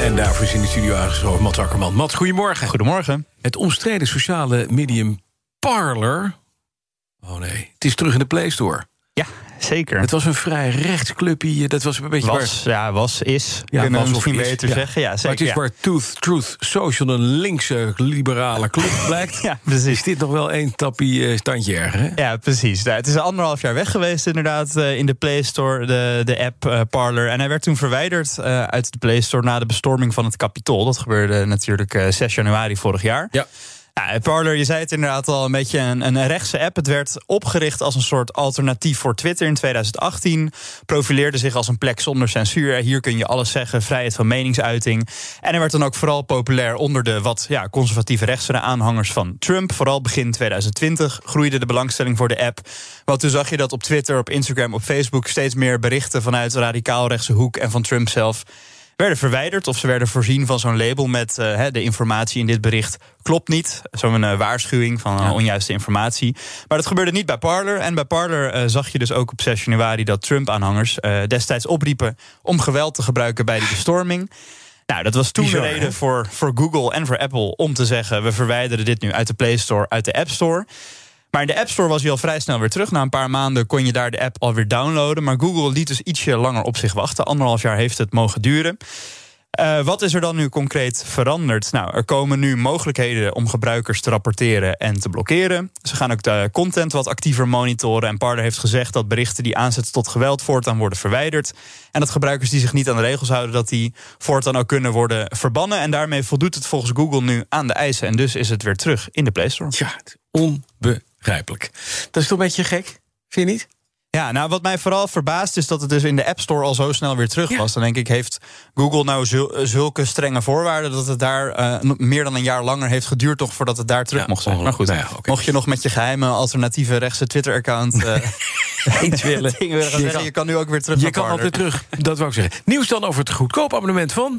En daarvoor is in de studio aangeschoven Mats Akkerman. Mats, goedemorgen. Goedemorgen. Het omstreden sociale medium Parler... Oh nee, het is terug in de Play Store. Ja, zeker. Het was een vrij rechtsclubje. Dat was een beetje was, waar... ja, was, is. Ja, was of misschien is, beter ja. zeggen. Ja, zeker. maar het is ja. waar Truth, Truth Social een linkse liberale club blijkt. Ja, precies. Is dit nog wel één tappie eh, standje erger, hè? Ja, precies. Nou, het is anderhalf jaar weg geweest inderdaad eh, in de Play Store, de, de app eh, Parler. En hij werd toen verwijderd uit de Play Store na de bestorming van het Capitool. Dat gebeurde natuurlijk eh, 6 januari vorig jaar. Ja. Ja, Parler, je zei het inderdaad al, een beetje een, een rechtse app. Het werd opgericht als een soort alternatief voor Twitter in 2018. Profileerde zich als een plek zonder censuur. Hier kun je alles zeggen, vrijheid van meningsuiting. En hij werd dan ook vooral populair onder de wat ja, conservatieve rechtse aanhangers van Trump. Vooral begin 2020 groeide de belangstelling voor de app. Want toen zag je dat op Twitter, op Instagram, op Facebook steeds meer berichten vanuit de radicaal-rechtse hoek en van Trump zelf werden verwijderd of ze werden voorzien van zo'n label met eh, de informatie in dit bericht klopt niet. Zo'n eh, waarschuwing van eh, onjuiste informatie. Maar dat gebeurde niet bij Parler. En bij Parler zag je dus ook op 6 januari dat Trump-aanhangers destijds opriepen om geweld te gebruiken bij die bestorming. Nou, dat was toen Bizar, de hè? reden voor, voor Google en voor Apple om te zeggen: we verwijderen dit nu uit de Play Store, uit de App Store. Maar in de App Store was hij al vrij snel weer terug. Na een paar maanden kon je daar de app alweer downloaden. Maar Google liet dus ietsje langer op zich wachten. Anderhalf jaar heeft het mogen duren. Eh, wat is er dan nu concreet veranderd? Nou, er komen nu mogelijkheden om gebruikers te rapporteren en te blokkeren. Ze gaan ook de content wat actiever monitoren. En Parler heeft gezegd dat berichten die aanzetten tot geweld voortaan worden verwijderd. En dat gebruikers die zich niet aan de regels houden, dat die voortaan ook kunnen worden verbannen. En daarmee voldoet het volgens Google nu aan de eisen. En dus is het weer terug in de Play Store. Ja, het is onbegrijpelijk. Dat is toch een beetje gek? Vind je niet? Ja, nou wat mij vooral verbaast is dat het dus in de App Store al zo snel weer terug Ja. was. Dan denk ik, heeft Google nou zul- zulke strenge voorwaarden dat het daar eh, meer dan een jaar langer heeft geduurd toch voordat het daar terug Ja, mocht zijn. Maar goed. Nou ja, mocht je nog met je geheime alternatieve rechtse Twitter-account eh, Iets willen. dingen willen gaan Je zeggen, kan- je kan nu ook weer terug Je kan altijd terug, dat wou ik zeggen. Nieuws dan over het goedkoop abonnement van...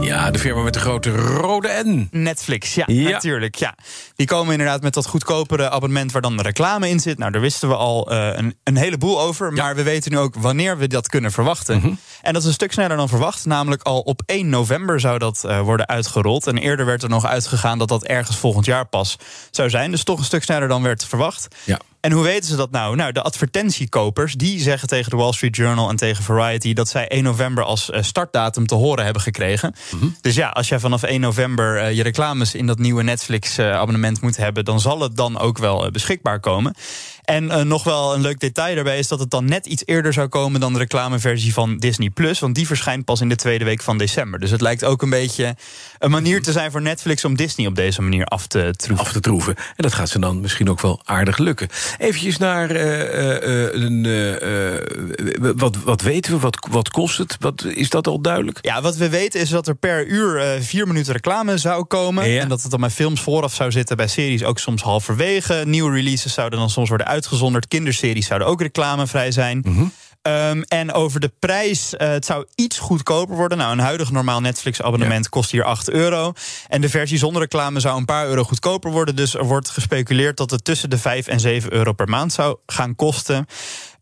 Ja, de firma met de grote rode N. Netflix, ja, Ja. natuurlijk. Ja. Die komen inderdaad met dat goedkopere abonnement waar dan de reclame in zit. Nou, daar wisten we al eh, een, een heleboel over. Maar we weten nu ook wanneer we dat kunnen verwachten. Mhm. En dat is een stuk sneller dan verwacht. Namelijk al op 1 november zou dat eh, worden uitgerold. En eerder werd er nog uitgegaan dat dat ergens volgend jaar pas zou zijn. Dus toch een stuk sneller dan werd verwacht. Ja. En hoe weten ze dat nou? Nou, de advertentiekopers die zeggen tegen de Wall Street Journal en tegen Variety dat zij 1 november als eh, startdatum te horen hebben gekregen. Dus ja, als jij vanaf 1 november eh, je reclames in dat nieuwe Netflix-abonnement moet hebben, dan zal het dan ook wel eh, beschikbaar komen. En eh, nog wel een leuk detail daarbij is dat het dan net iets eerder zou komen dan de reclameversie van Disney Plus. Want die verschijnt pas in de tweede week van december. Dus het lijkt ook een beetje een manier te zijn voor Netflix om Disney op deze manier af te troeven. af te troeven. En dat gaat ze dan misschien ook wel aardig lukken. Eventjes naar eh, eh, een, wat, wat weten we? Wat, wat kost het? Wat, is dat al duidelijk? Ja, wat we weten is dat er per uur vier minuten reclame zou komen. Ja. En dat het dan bij films vooraf zou zitten, bij series ook soms halverwege. Nieuwe releases zouden dan soms worden uitgezonderd. Kinderseries zouden ook reclamevrij zijn. Ehm, en over de prijs, eh, het zou iets goedkoper worden. Nou, een huidig normaal Netflix-abonnement kost hier 8 euro. En de versie zonder reclame zou een paar euro goedkoper worden. Dus er wordt gespeculeerd dat het tussen de 5 en 7 euro per maand zou gaan kosten.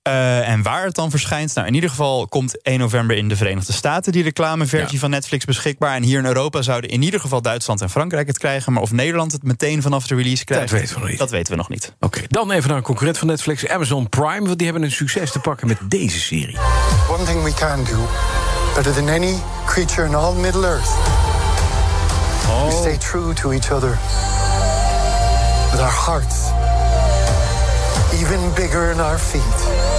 Eh, en waar het dan verschijnt? Nou, in ieder geval komt 1 november in de Verenigde Staten die reclameversie Ja. van Netflix beschikbaar. En hier in Europa zouden in ieder geval Duitsland en Frankrijk het krijgen. Maar of Nederland het meteen vanaf de release krijgt, weten we nog niet. Dat weten we nog niet. Oké, dan even naar een concurrent van Netflix, Amazon Prime. Want die hebben een succes te pakken met deze serie. One thing we can do better than any creature in all Middle Earth. We stay true to each other with our hearts even bigger in our feet.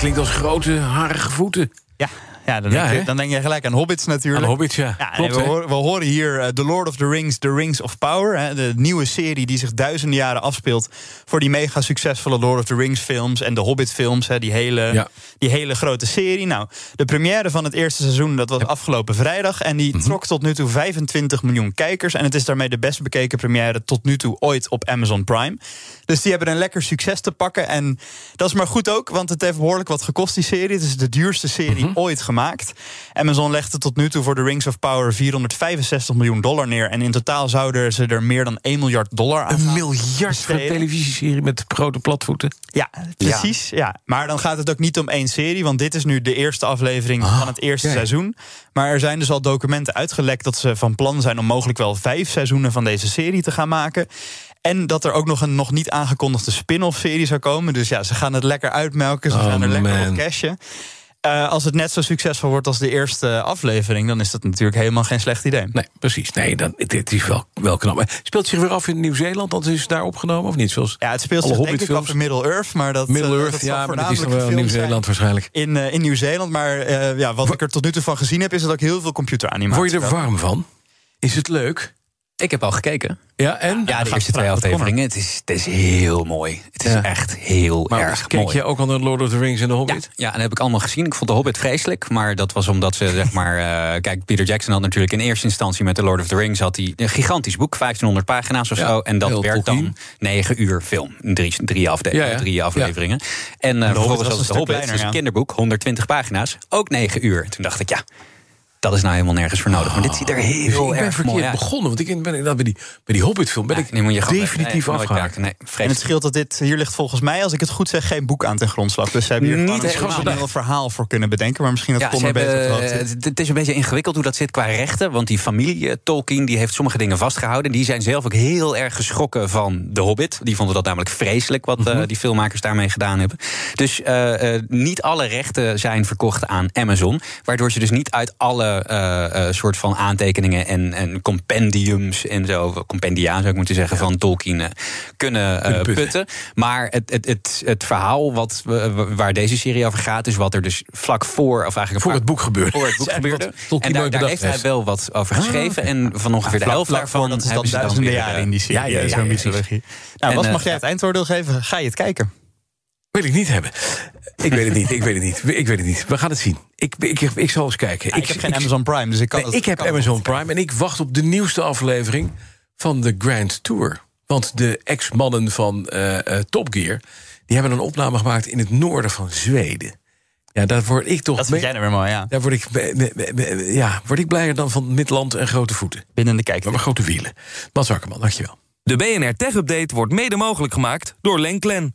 Klinkt als grote, harige voeten. Ja, ja, dan, denk je, dan, denk je, gelijk aan Hobbits natuurlijk. Aan Hobbits, ja. ja Klopt, we, horen, we, horen, hier uh, The Lord of the Rings, The Rings of Power. Hè, de nieuwe serie die zich duizenden jaren afspeelt... voor die mega succesvolle Lord of the Rings films en de Hobbit films. Hè, die, hele, die hele grote serie. Nou, de première van het eerste seizoen, dat was afgelopen vrijdag. En die mhm. trok tot nu toe 25 miljoen kijkers. En het is daarmee de best bekeken première tot nu toe ooit op Amazon Prime. Dus die hebben een lekker succes te pakken. En dat is maar goed ook, want het heeft behoorlijk wat gekost, die serie. Het is de duurste serie mhm. ooit gemaakt. Amazon legde tot nu toe voor The Rings of Power 465 miljoen dollar neer. En in totaal zouden ze er meer dan 1 miljard dollar aan Een miljard voor een televisieserie met grote platvoeten? Ja, precies. Ja. Maar dan gaat het ook niet om één serie, want dit is nu de eerste aflevering ah, van het eerste seizoen. Maar er zijn dus al documenten uitgelekt dat ze van plan zijn om mogelijk wel vijf seizoenen van deze serie te gaan maken. En dat er ook nog een nog niet aangekondigde spin-off serie zou komen. Dus ja, ze gaan het lekker uitmelken. Ze oh, gaan er lekker op cashen. Uh, als het net zo succesvol wordt als de eerste aflevering, dan is dat natuurlijk helemaal geen slecht idee. Nee, precies. Nee, dan, dit is wel, wel knap. Speelt zich weer af in Nieuw-Zeeland? Dat is daar opgenomen of niet? Zoals ja, het speelt zich denk ik af in Middle-earth. Maar dat, Middle-earth, uh, ja, maar dat is nog wel Nieuw-Zeeland waarschijnlijk. In, uh, in Nieuw-Zeeland, maar uh, ja, wat ik er tot nu toe van gezien heb... is dat ook heel veel computeranimatie. Word je er warm van? Is het leuk? Ik heb al gekeken. Ja, en? Ja, de eerste twee afleveringen. Het is, het is heel mooi. Het is echt heel maar erg keek mooi. je ook al naar Lord of the Rings en The Hobbit? Ja, ja, en dat heb ik allemaal gezien. Ik vond The Hobbit vreselijk. Maar dat was omdat ze, zeg maar... Uh, kijk, Peter Jackson had natuurlijk in eerste instantie met The Lord of the Rings... had hij een gigantisch boek, 1500 pagina's of zo. En dat werd dan negen uur film. Drie, drie, afde drie afleveringen. En uh, vervolgens was The Hobbit, kleiner, dus een kinderboek, 120 pagina's. Ook negen uur. Toen dacht ik, ja dat is nou helemaal nergens voor nodig. Maar dit ziet er heel oh, ik ben verkeerd begonnen. Want ik ben bij die, bij die Hobbit-film ben ik je definitief nee, afgehaakt. Nee, en het scheelt dat dit, hier ligt volgens mij, als ik het goed zeg, geen boek aan ten grondslag. Dus ze hebben hier Niet gewoon een heel verhaal voor kunnen bedenken. Maar misschien dat ja, Tom beter het, het is een beetje ingewikkeld hoe dat zit qua rechten. Want die familie eh, Tolkien die heeft sommige dingen vastgehouden. Die zijn zelf ook heel erg geschrokken van de Hobbit. Die vonden dat namelijk vreselijk wat uh, die filmmakers daarmee gedaan hebben. Dus uh, uh, niet alle rechten zijn verkocht aan Amazon. Waardoor ze dus niet uit alle uh, soort van aantekeningen en, en compendiums en zo, compendia zou ik moeten zeggen, van Tolkien kunnen, putten. putten. Maar het, het, het, het verhaal wat, waar deze serie over gaat, is wat er dus vlak voor, of eigenlijk voor het boek gebeurde. Voor het boek gebeurde. En daar, daar heeft hij wel wat over ah, geschreven. En van ongeveer de helft daarvan dat is dan duizenden jaren in die serie. Ja. Nou, wat mag jij het eindoordeel geven? Ga je het kijken? Wil ik niet hebben. Ik weet het niet, ik weet het niet. Ik weet het niet. We gaan het zien. Ik, ik, ik, zal eens kijken. ik, heb geen Amazon Prime, dus ik kan nee, Ik heb Amazon Prime en ik wacht op de nieuwste aflevering van de Grand Tour. Want de ex-mannen van uh, uh, Top Gear... die hebben een opname gemaakt in het noorden van Zweden. Ja, daar word ik toch... Dat vind jij nou weer mooi, ja. Daar word ik, ja, word ik blijer dan van Midland en grote voeten. Binnen de kijk. Maar grote wielen. Bas Wakkerman, dankjewel. De BNR Tech Update wordt mede mogelijk gemaakt door Lenklen.